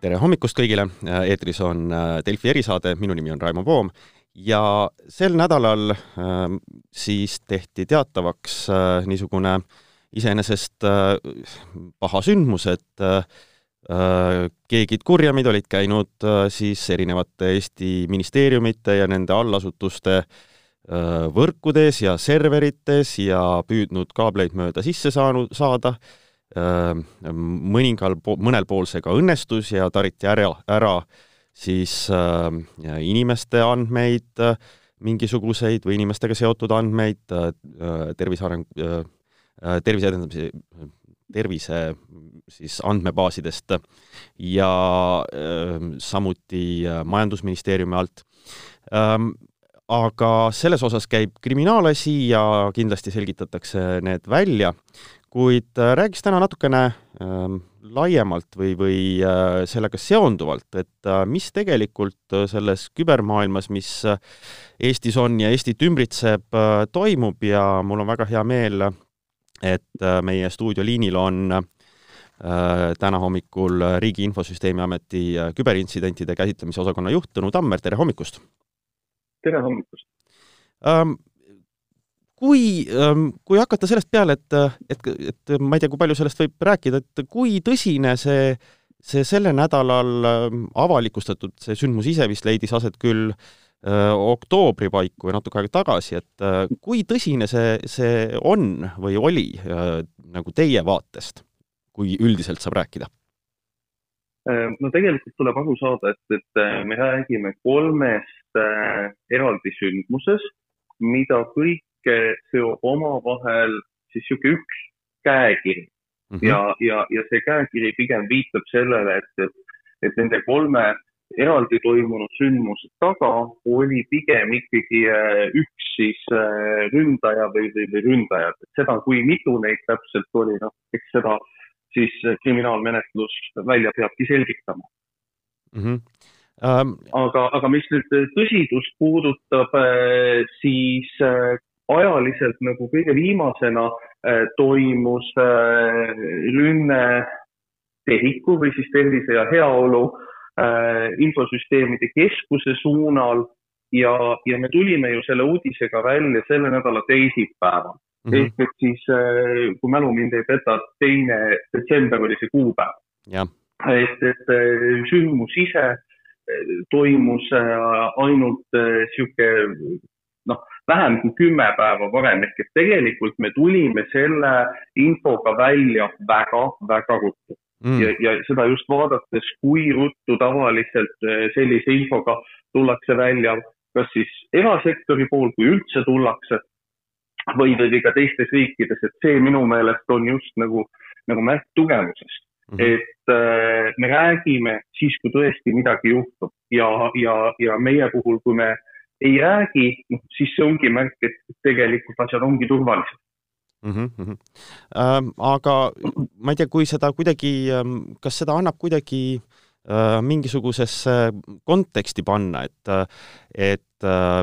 tere hommikust kõigile, eetris on Delfi erisaade, minu nimi on Raimo Poom ja sel nädalal äh, siis tehti teatavaks äh, niisugune iseenesest äh, paha sündmus, et äh, keegid kurjamid olid käinud äh, siis erinevate Eesti ministeeriumite ja nende allasutuste äh, võrkudes ja serverites ja püüdnud kaableid mööda sisse saanud, saada. äh,, mõningal po-, mõnel pool see ka õnnestus ja tariti ära, ära siis äh, inimeste andmeid äh,, mingisuguseid või inimestega seotud andmeid äh, tervise areng äh,, tervise edendamise, tervise siis andmebaasidest ja äh, samuti äh, Majandusministeeriumi alt ähm,. aga selles osas käib kriminaalasi ja kindlasti selgitatakse need välja, kuid äh, räägiks täna natukene äh, laiemalt või, või äh, sellega seonduvalt, et äh, mis tegelikult selles kübermaailmas, mis Eestis on ja Eestit ümbritseb, toimub ja mul on väga hea meel, et meie stuudioliinil on täna hommikul Riigi Infosüsteemi Ameti küberintsidentide käsitlemise osakonna juht Tõnu Tammer, tere hommikust! tere hommikust! Kui, ähm, kui hakata sellest peale, et, et, et ma ei tea, kui palju sellest võib rääkida, et kui tõsine see, see selle nädalal ähm, avalikustatud, see sündmus ise vist leidis aset küll äh, oktoobri paiku või natuke aega tagasi, et äh, kui tõsine see, see on või oli äh, nagu teie vaatest, kui üldiselt saab rääkida? No tegelikult tuleb aru saada, et, et me räägime kolmest eraldi sündmusest, mida kõik seob omavahel siis niisugune üks käekiri mm. -hmm. ja, ja, ja see käekiri pigem viitab sellele, et, et, et nende kolme eraldi toimunud sündmuse taga oli pigem ikkagi äh, üks siis äh, ründaja või, või, või ründajad, et seda, kui mitu neid täpselt oli, noh, eks seda siis kriminaalmenetlus välja peabki selgitama mm. -hmm. Um... aga, aga mis nüüd tõsidust puudutab, äh, siis ajaliselt nagu kõige viimasena äh, toimus äh, rünne TEHIK-u või siis Tervise ja Heaolu äh, infosüsteemide keskuse suunal ja, ja me tulime ju selle uudisega välja selle nädala teisipäeval mm. -hmm. ehk et siis, kui mälu mind ei peta, teine detsember oli see kuupäev. et, et sündmus ise toimus ainult sihuke noh, vähem kui kümme päeva varem. Ehk et tegelikult me tulime selle infoga välja väga-väga ruttu. Mm. ja, ja seda just vaadates, kui ruttu tavaliselt eh, sellise infoga tullakse välja, kas siis erasektori pool, kui üldse tullakse või, või ka teistes riikides, et see minu meelest on just nagu, nagu märk tugevusest Mm -hmm. et äh, me räägime siis, kui tõesti midagi juhtub. Ja, ja, ja meie puhul, kui me ei räägi, noh siis see ongi märk, et tegelikult asjad ongi turvalised. Mm -hmm. ähm, aga ma ei tea, kui seda kuidagi, ähm, kas seda annab kuidagi äh, mingisugusesse konteksti panna, et, et äh,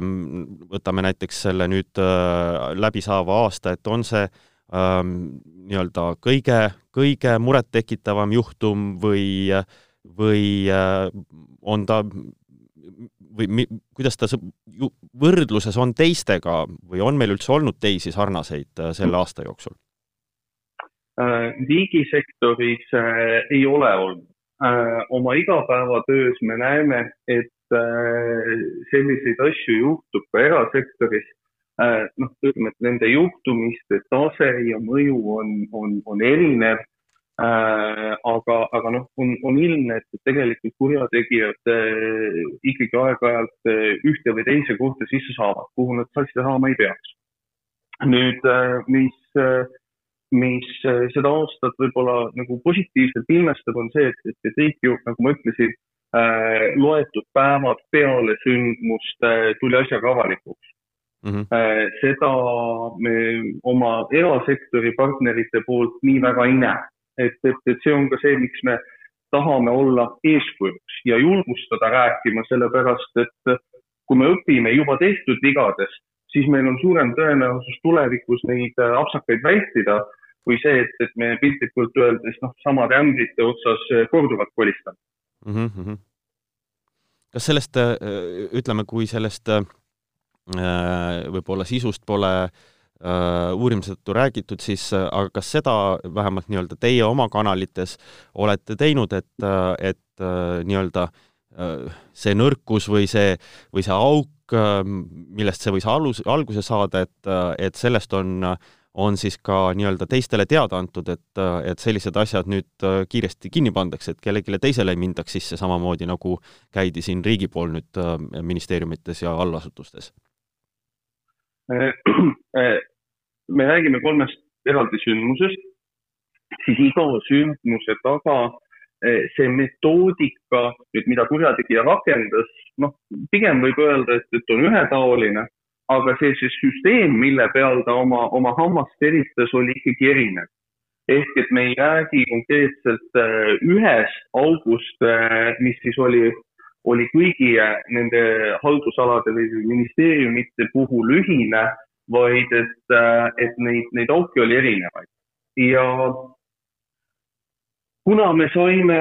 võtame näiteks selle nüüd äh, läbisaava aasta, et on see äh, nii-öelda kõige, kõige murettekitavam juhtum või, või äh, on ta või mi, kuidas ta võrdluses on teistega või on meil üldse olnud teisi sarnaseid äh, selle aasta jooksul? Äh, riigisektoris äh, ei ole olnud. oma igapäevatöös me näeme, et selliseid asju juhtub ka erasektoris. noh, ütleme, et nende juhtumiste tase ja mõju on, on, on erinev aga, aga noh, on, on ilmne, et tegelikult kurjategijad äh, ikkagi aeg-ajalt äh, ühte või teise kohta sisse saavad, kuhu nad sisse saama ei peaks. nüüd, mis, mis seda aastat võib-olla nagu positiivselt ilmestab, on see, et, et, et riik ju, nagu ma ütlesin, loetud päevad peale sündmust tuli asjaga avalikuks. Mm -hmm. seda me oma erasektori partnerite poolt nii väga ei näe et, et, et see on ka see, miks me tahame olla eeskujuks ja julgustada rääkima, sellepärast et kui me õpime juba tehtud vigadest, siis meil on suurem tõenäosus tulevikus neid äh, apsakaid vältida või see, et, et me piltlikult öeldes noh, samade ämbrite otsas äh, korduvalt kolistame mm. -hmm. kas sellest, äh, ütleme, kui sellest võib-olla sisust pole äh, uurimise tõttu räägitud, siis aga kas seda vähemalt nii-öelda teie oma kanalites olete teinud, et, et nii-öelda see nõrkus või see, või see auk, millest see võis alus, alguse saada, et, et sellest on äh, on siis ka nii-öelda teistele teada antud, et, et sellised asjad nüüd äh, kiiresti kinni pandakse, et kellelegi teisele ei mindaks sisse, samamoodi nagu käidi siin riigi pool nüüd äh, ministeeriumites ja allasutustes? Äh, me räägime kolmest eraldi sündmusest, siis iga sündmuse taga see metoodika, nüüd mida kurjategija rakendas, noh, pigem võib öelda, et, et on ühetaoline aga see, see süsteem, mille peal ta oma, oma hammast eristas, oli ikkagi erinev. ehk et me ei räägi konkreetselt ühest august, mis siis oli, oli kõigi äh, nende haldusalade või ministeeriumite puhul ühine, vaid et, et neid, neid auke oli erinevaid. ja kuna me saime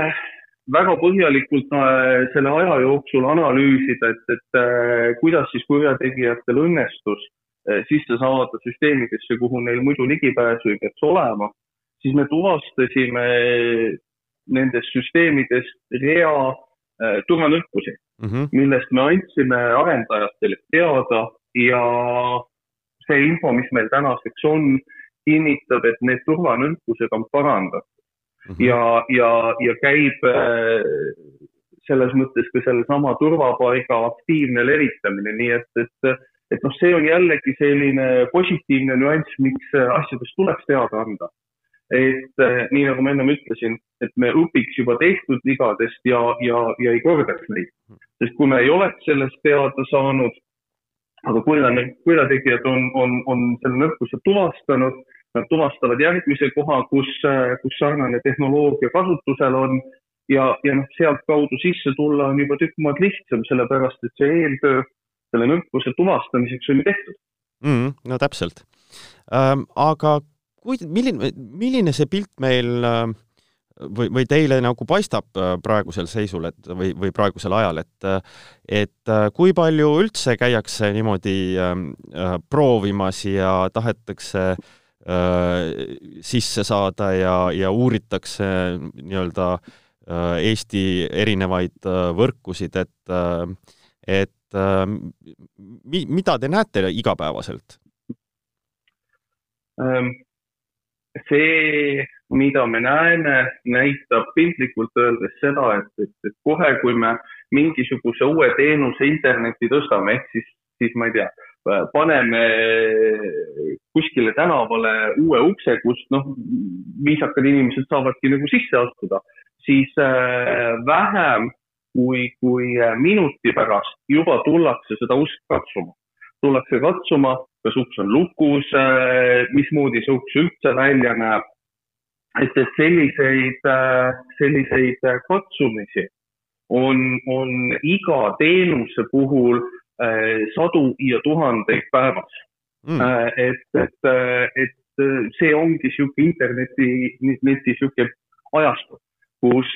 väga põhjalikult äh, selle aja jooksul analüüsida, et, et äh, kuidas siis kurjategijatel õnnestus äh, sisse saada süsteemidesse, kuhu neil muidu ligipääsu ei peaks olema, siis me tuvastasime nendest süsteemidest rea turvanõrkusi mm, -hmm. millest me andsime arendajatele teada ja see info, mis meil tänaseks on, kinnitab, et need turvanõrkused on parandatud mm -hmm. ja, ja, ja käib äh, selles mõttes ka sellesama turvapaiga aktiivne levitamine, nii et, et, et noh, see on jällegi selline positiivne nüanss, miks asjadest tuleks teada anda. Et äh, nii nagu ma ennem ütlesin, et me õpiks juba tehtud vigadest ja, ja, ja ei kordaks neid. sest kui me ei oleks sellest teada saanud, aga kurjategijad on, on, on selle nõrkuse tuvastanud Nad tuvastavad järgmise koha, kus, kus sarnane tehnoloogia kasutusel on ja, ja noh, sealtkaudu sisse tulla on juba tükk maad lihtsam, sellepärast et see eeltöö selle nõrkuse tuvastamiseks on ju tehtud mm,. no täpselt ähm,. aga kui, milline, milline see pilt meil äh, või, või teile nagu paistab äh, praegusel seisul, et või, või praegusel ajal, et et äh, kui palju üldse käiakse niimoodi ähm, äh, proovimas ja tahetakse sisse saada ja, ja uuritakse nii-öelda Eesti erinevaid võrkusid, et, et mi, mida te näete igapäevaselt? See, mida me näeme, näitab piltlikult öeldes seda, et, et, et kohe, kui me mingisuguse uue teenuse internetti tõstame, ehk siis, siis ma ei tea, paneme kuskile tänavale uue ukse, kust noh, viisakad inimesed saavadki nagu sisse astuda, siis äh, vähem kui, kui minuti pärast juba tullakse seda ust katsuma. tullakse katsuma, kas uks on lukus, äh, mismoodi see uks üldse välja näeb. et, et selliseid, äh, selliseid katsumisi on, on iga teenuse puhul Äh, sadu ja tuhandeid päevas. Mm.. Äh, et, et, äh, et see ongi sihuke interneti, neti sihuke ajastu, kus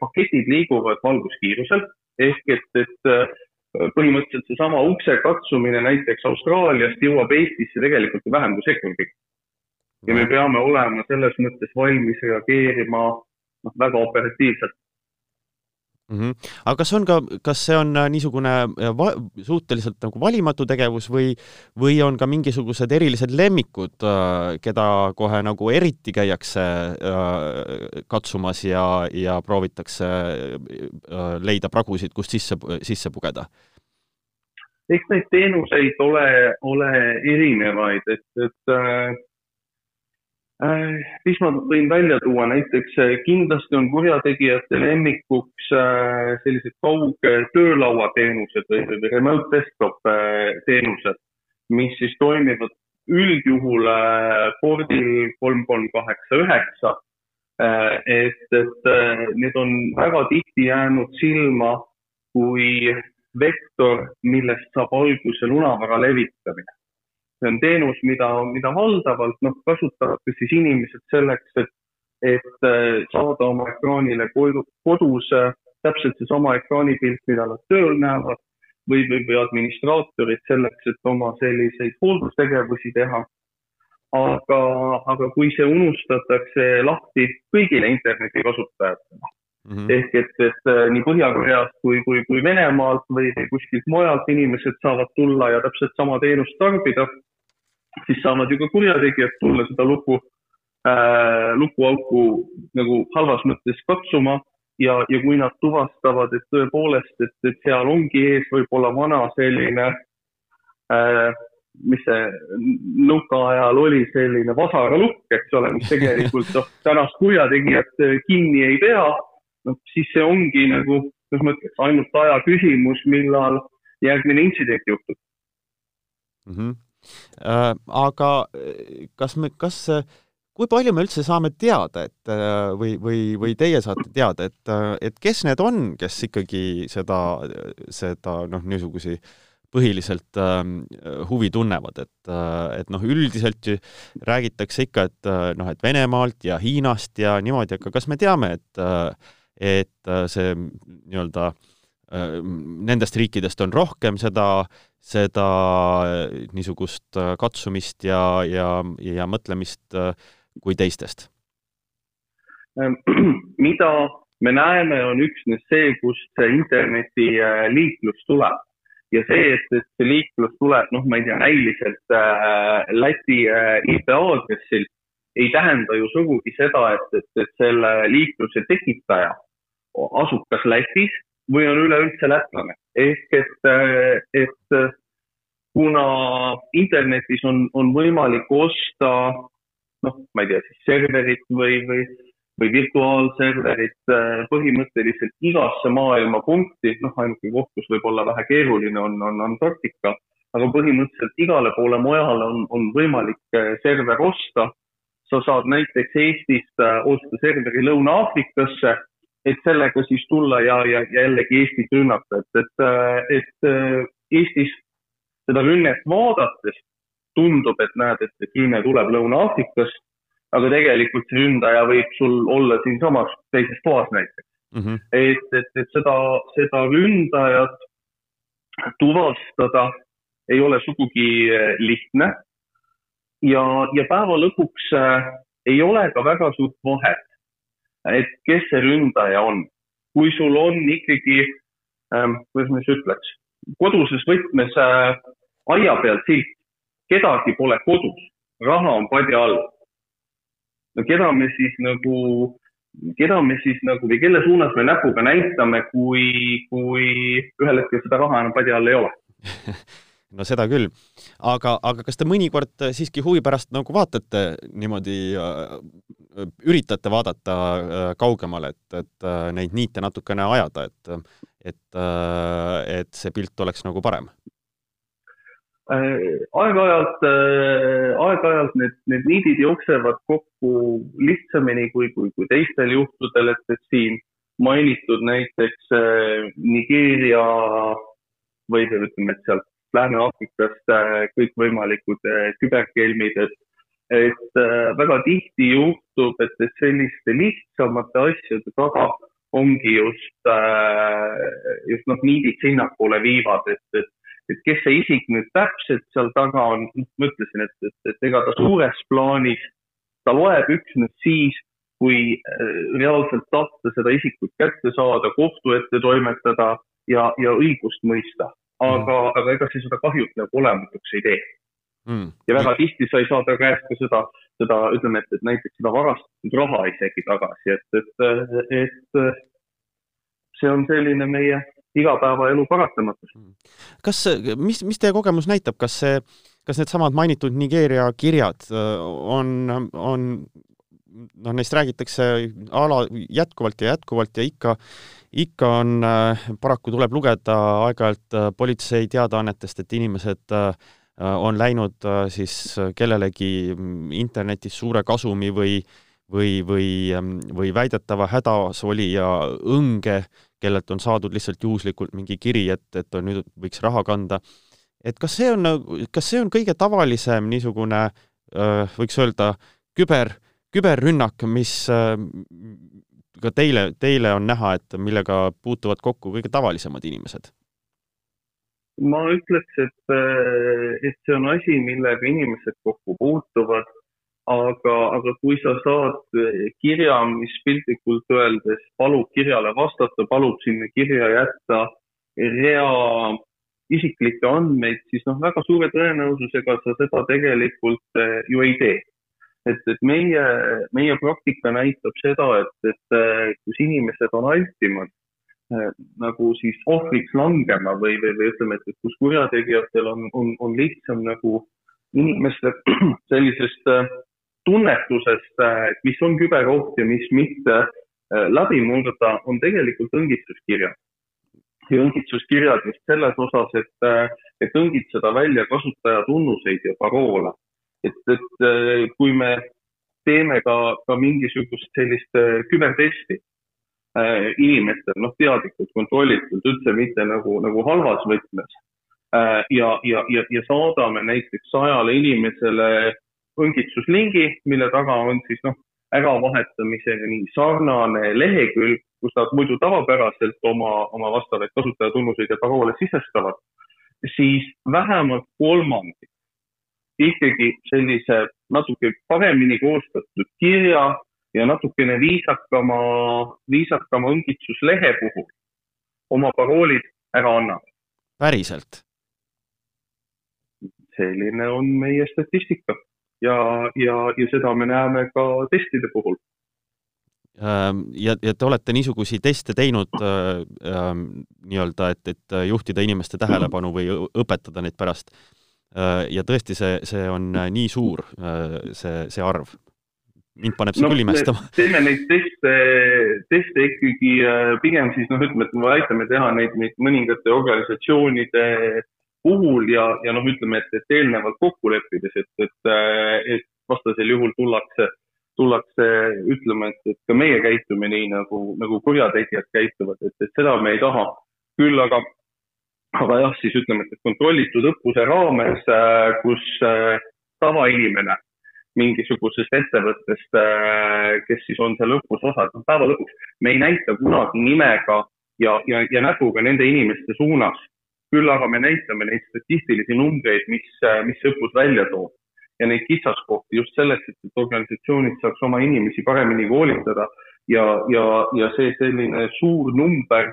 paketid liiguvad valguskiirusel. Ehk et, et põhimõtteliselt seesama ukse katsumine näiteks Austraaliast jõuab Eestisse tegelikult ju vähem kui sekundiga. ja me peame olema selles mõttes valmis reageerima noh, väga operatiivselt mm. -hmm. aga kas on ka, kas see on äh, niisugune äh, va-, suhteliselt nagu valimatu tegevus või, või on ka mingisugused erilised lemmikud, äh, keda kohe nagu eriti käiakse katsumas ja, ja proovitakse leida pragusid, kust sisse, sisse pugeda? eks neid teenuseid ole, ole erinevaid, et, et Äh, siis ma võin välja tuua näiteks äh, kindlasti on kurjategijate lemmikuks äh, sellised kaugtöölauateenused või, või remote desktop teenused, mis siis toimivad üldjuhul pordil kolm, kolm, kaheksa, üheksa. et, et need on väga tihti jäänud silma kui vektor, millest saab alguse lunavara levitamine see on teenus, mida, mida valdavalt noh, kasutavad siis inimesed selleks, et, et äh, saada oma ekraanile kodus täpselt seesama ekraanipilt, mida nad tööl näevad või, või, või administraatorid selleks, et oma selliseid hooldustegevusi teha. aga, aga kui see unustatakse lahti kõigile interneti kasutajatele mm -hmm. ehk et, et äh, nii Põhja-Koreast kui, kui, kui Venemaalt või, või kuskilt mujalt inimesed saavad tulla ja täpselt sama teenust tarbida, siis saavad ju ka kurjategijad tulla seda luku äh, lukuauku nagu halvas mõttes katsuma ja, ja kui nad tuvastavad, et tõepoolest, et, et seal ongi ees võib-olla vana selline äh,, mis see nõukaajal oli, selline vasaralukk, eks ole, mis tegelikult noh, tänast kurjategijat äh, kinni ei pea, noh siis see ongi nagu, kuidas ma ütleks, ainult aja küsimus, millal järgmine intsident juhtub mm. -hmm. Äh, aga äh, kas me, kas äh, kui palju me üldse saame teada, et äh, või, või, või teie saate teada, et, äh, et kes need on, kes ikkagi seda, seda noh, niisugusi põhiliselt äh, huvi tunnevad, et, äh, et noh, üldiselt ju räägitakse ikka, et noh, et Venemaalt ja Hiinast ja niimoodi, aga kas me teame, et, et see nii-öelda nendest riikidest on rohkem seda, seda niisugust katsumist ja, ja, ja mõtlemist äh, kui teistest? Ehm, mida me näeme, on üksnes see, kust see internetiliiklus äh, tuleb ja see, et, et see liiklus tuleb, noh, ma ei tea, näiliselt äh, Läti äh, IP aadressil, ei tähenda ju sugugi seda, et, et, et selle liikluse tekitaja asub kas Lätis või on üleüldse lätlane. ehk et, äh, et äh, kuna internetis on, on võimalik osta noh, ma ei tea, siis serverit või, või, või virtuaalserverit äh, põhimõtteliselt igasse maailma punkti, noh, ainuke koht, kus võib olla vähe keeruline, on, on Antarktika, aga põhimõtteliselt igale poole mujale on, on võimalik server osta. sa saad näiteks Eestist osta serveri Lõuna-Aafrikasse, et sellega siis tulla ja, ja, ja jällegi Eestit rünnata, et, et, et Eestis seda rünnet vaadates tundub, et näed, et, et rünne tuleb Lõuna-Aafrikast, aga tegelikult see ründaja võib sul olla siinsamas teises toas näiteks mm. -hmm. et, et, et seda, seda ründajat tuvastada ei ole sugugi eh, lihtne. ja, ja päeva lõpuks äh, ei ole ka väga suurt vahet, et kes see ründaja on. kui sul on ikkagi ähm,, kuidas ma siis ütleks, koduses võtmes äh, aia peal silt, kedagi pole kodus, raha on padja all. no keda me siis nagu, keda me siis nagu või kelle suunas me näpuga näitame, kui, kui ühel hetkel seda raha enam padja all ei ole no seda küll, aga, aga kas te mõnikord siiski huvi pärast nagu vaatate niimoodi äh,, üritate vaadata äh, kaugemale, et, et äh, neid niite natukene ajada, et, et et see pilt oleks nagu parem? Aeg-ajalt, aeg-ajalt need, need niidid jooksevad kokku lihtsamini kui, kui, kui teistel juhtudel, et, et siin mainitud näiteks Nigeeria või ütleme, et sealt Lääne-Aafrikast kõikvõimalikud küberkelmid, et, et väga tihti juhtub, et, et selliste lihtsamate asjade taga ongi just, just noh, niidid sinnapoole viivad, et, et et kes see isik nüüd täpselt seal taga on, ma ütlesin, et, et, et ega ta suures plaanis, ta loeb üksnes siis, kui äh, reaalselt tahta seda isikut kätte saada, kohtu ette toimetada ja, ja õigust mõista. Aga mm., aga ega see seda kahjut nagu olematuks ei tee mm.. ja väga tihti sa ei saa ta käest ka seda, seda, ütleme, et, et näiteks seda varastatud raha isegi tagasi, et, et, et see on selline meie igapäevaelu paratamatus. kas, mis, mis teie kogemus näitab, kas see, kas needsamad mainitud Nigeeria kirjad äh, on, on noh, neist räägitakse ala jätkuvalt ja jätkuvalt ja ikka, ikka on, äh, paraku tuleb lugeda aeg-ajalt äh, politsei teadaannetest, et inimesed on läinud siis kellelegi internetis suure kasumi või või, või, või väidetava hädasolija õnge kellelt on saadud lihtsalt juhuslikult mingi kiri, et, et nüüd võiks raha kanda. et kas see on, kas see on kõige tavalisem niisugune võiks öelda küber, küberrünnak, mis ka teile, teile on näha, et millega puutuvad kokku kõige tavalisemad inimesed? ma ütleks, et, et see on asi, millega inimesed kokku puutuvad, aga, aga kui sa saad kirja, mis piltlikult öeldes palub kirjale vastata, palub sinna kirja jätta rea isiklikke andmeid, siis noh, väga suure tõenäosusega sa seda tegelikult ju ei tee et, et meie, meie praktika näitab seda, et, et kus inimesed on altimad äh, nagu siis ohvriks langema või, või, või ütleme, et, kus kurjategijatel on, on, on lihtsam nagu inimeste sellisest äh, tunnetusest, et mis on küberoht ja mis mitte, läbi murda, on tegelikult õngitsuskirjad. ja õngitsuskirjad just selles osas, et, et õngitseda välja kasutajatunnuseid ja paroole et, et äh, kui me teeme ka, ka mingisugust sellist äh, kübertesti äh, inimestel, noh, teadlikult, kontrollitult, üldse mitte nagu, nagu halvas võtmes äh,. ja, ja, ja, ja saadame näiteks sajale inimesele õngitsuslingi, mille taga on siis noh, äravahetamisega nii sarnane lehekülg, kus nad muidu tavapäraselt oma, oma vastavaid kasutajatunnuseid ja paroole sisestavad, siis vähemalt kolmandik ikkagi sellise natuke paremini koostatud kirja ja natukene viisakama, viisakama õngitsuslehe puhul oma paroolid ära annavad. päriselt? selline on meie statistika ja, ja, ja seda me näeme ka testide puhul ähm, ja, ja te olete niisuguseid teste teinud äh, äh, nii-öelda, et, et juhtida inimeste tähelepanu või õpetada neid pärast ja tõesti, see, see on äh, nii suur, äh, see, see arv. mind paneb see no, küll imestama. teeme neid teste, teste ikkagi pigem siis noh, ütleme, et me aitame teha neid, neid mõningate organisatsioonide puhul ja, ja noh, ütleme, et, et eelnevalt kokku leppides, et, et, et vastasel juhul tullakse, tullakse ütlema, et, et ka meie käitume nii nagu, nagu kurjategijad käituvad, et, et seda me ei taha. küll aga aga jah, siis ütleme, et kontrollitud õppuse raames, äh, kus äh, tavainimene mingisugusest ettevõttest, äh, kes siis on seal õppuse osa, et noh, päeva lõpuks me ei näita kunagi nimega ja, ja, ja näpuga nende inimeste suunas. küll aga me näitame neid statistilisi numbreid, mis, mis see õppus välja toob ja neid kitsaskohti just selleks, et, et organisatsioonid saaks oma inimesi paremini koolitada ja, ja, ja see selline suur number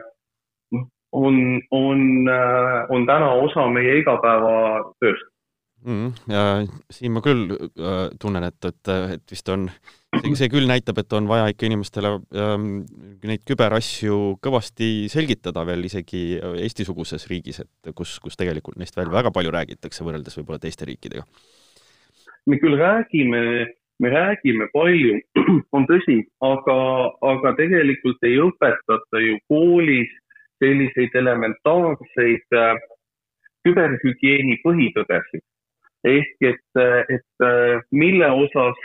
on, on, äh, on täna osa meie igapäevatööst mm,. ja siin ma küll äh, tunnen, et, et, et vist on, see küll näitab, et on vaja ikka inimestele ähm, neid küberasju kõvasti selgitada veel isegi Eesti-suguses riigis, et kus, kus tegelikult neist veel väga palju räägitakse võrreldes võib-olla teiste riikidega. me küll räägime, me räägime palju, on tõsi, aga, aga tegelikult ei õpetata ju koolis selliseid elementaarseid äh, küberhügieeni põhitõdesid. ehk et, äh, et äh, mille osas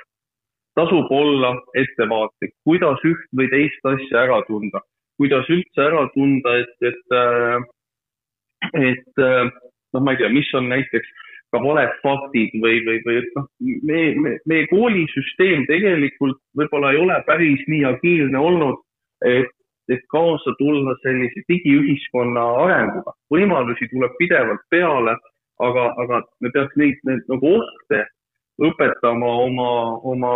tasub olla ettevaatlik, kuidas üht või teist asja ära tunda, kuidas üldse ära tunda, et, et, et noh, ma ei tea, mis on näiteks ka valed faktid või, või, või et noh, me, me, meie koolisüsteem tegelikult võib-olla ei ole päris nii agiilne olnud, et et kaasa tulla sellise digiühiskonna arenguga. võimalusi tuleb pidevalt peale, aga, aga me peaks neid, neid nagu ohte õpetama oma, oma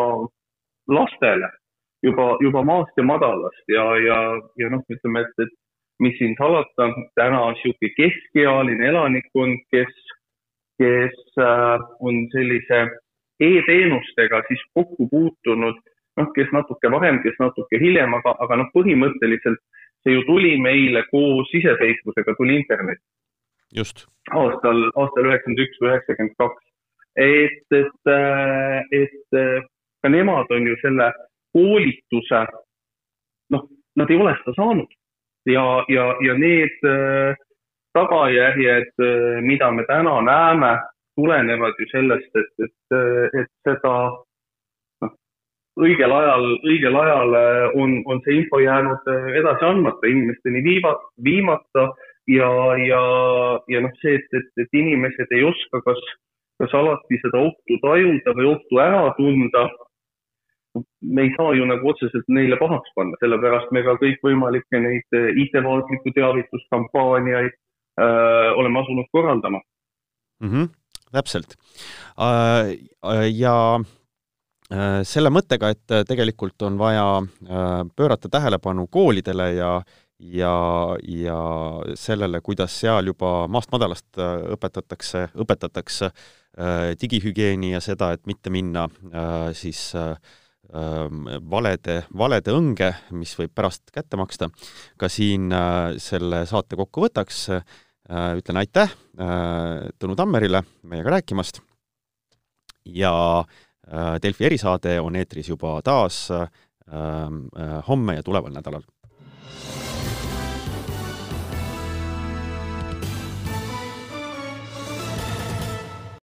lastele juba, juba maast ja madalast ja, ja, ja noh, ütleme, et, et mis siin salata, täna niisugune keskealine elanikkond, kes, kes äh, on sellise e-teenustega siis kokku puutunud noh, kes natuke varem, kes natuke hiljem, aga, aga noh, põhimõtteliselt see ju tuli meile koos iseseisvusega, tuli internet. just. aastal, aastal üheksakümmend üks või üheksakümmend kaks. et, et, et ka nemad on ju selle koolituse, noh, nad ei ole seda saanud ja, ja, ja need äh, tagajärjed, äh, mida me täna näeme, tulenevad ju sellest, et, et, et seda õigel ajal, õigel ajal äh, on, on see info jäänud äh, edasi andmata, inimesteni viiva, viimata ja, ja, ja noh, see, et, et, et inimesed ei oska kas, kas alati seda ohtu tajuda või ohtu ära tunda. me ei saa ju nagu otseselt neile pahaks panna, sellepärast me ka kõikvõimalikke neid IT-vaatliku teavituskampaaniaid öö, oleme asunud korraldama mm. -hmm, täpselt. ja selle mõttega, et tegelikult on vaja pöörata tähelepanu koolidele ja ja, ja sellele, kuidas seal juba maast madalast õpetatakse, õpetatakse digihügieeni ja seda, et mitte minna siis valede, valede õnge, mis võib pärast kätte maksta, ka siin selle saate kokku võtaks. Äh, ütlen aitäh äh, Tõnu Tammerile meiega rääkimast. Ja äh, Delfi erisaade on eetris juba taas homme ja tuleval nädalal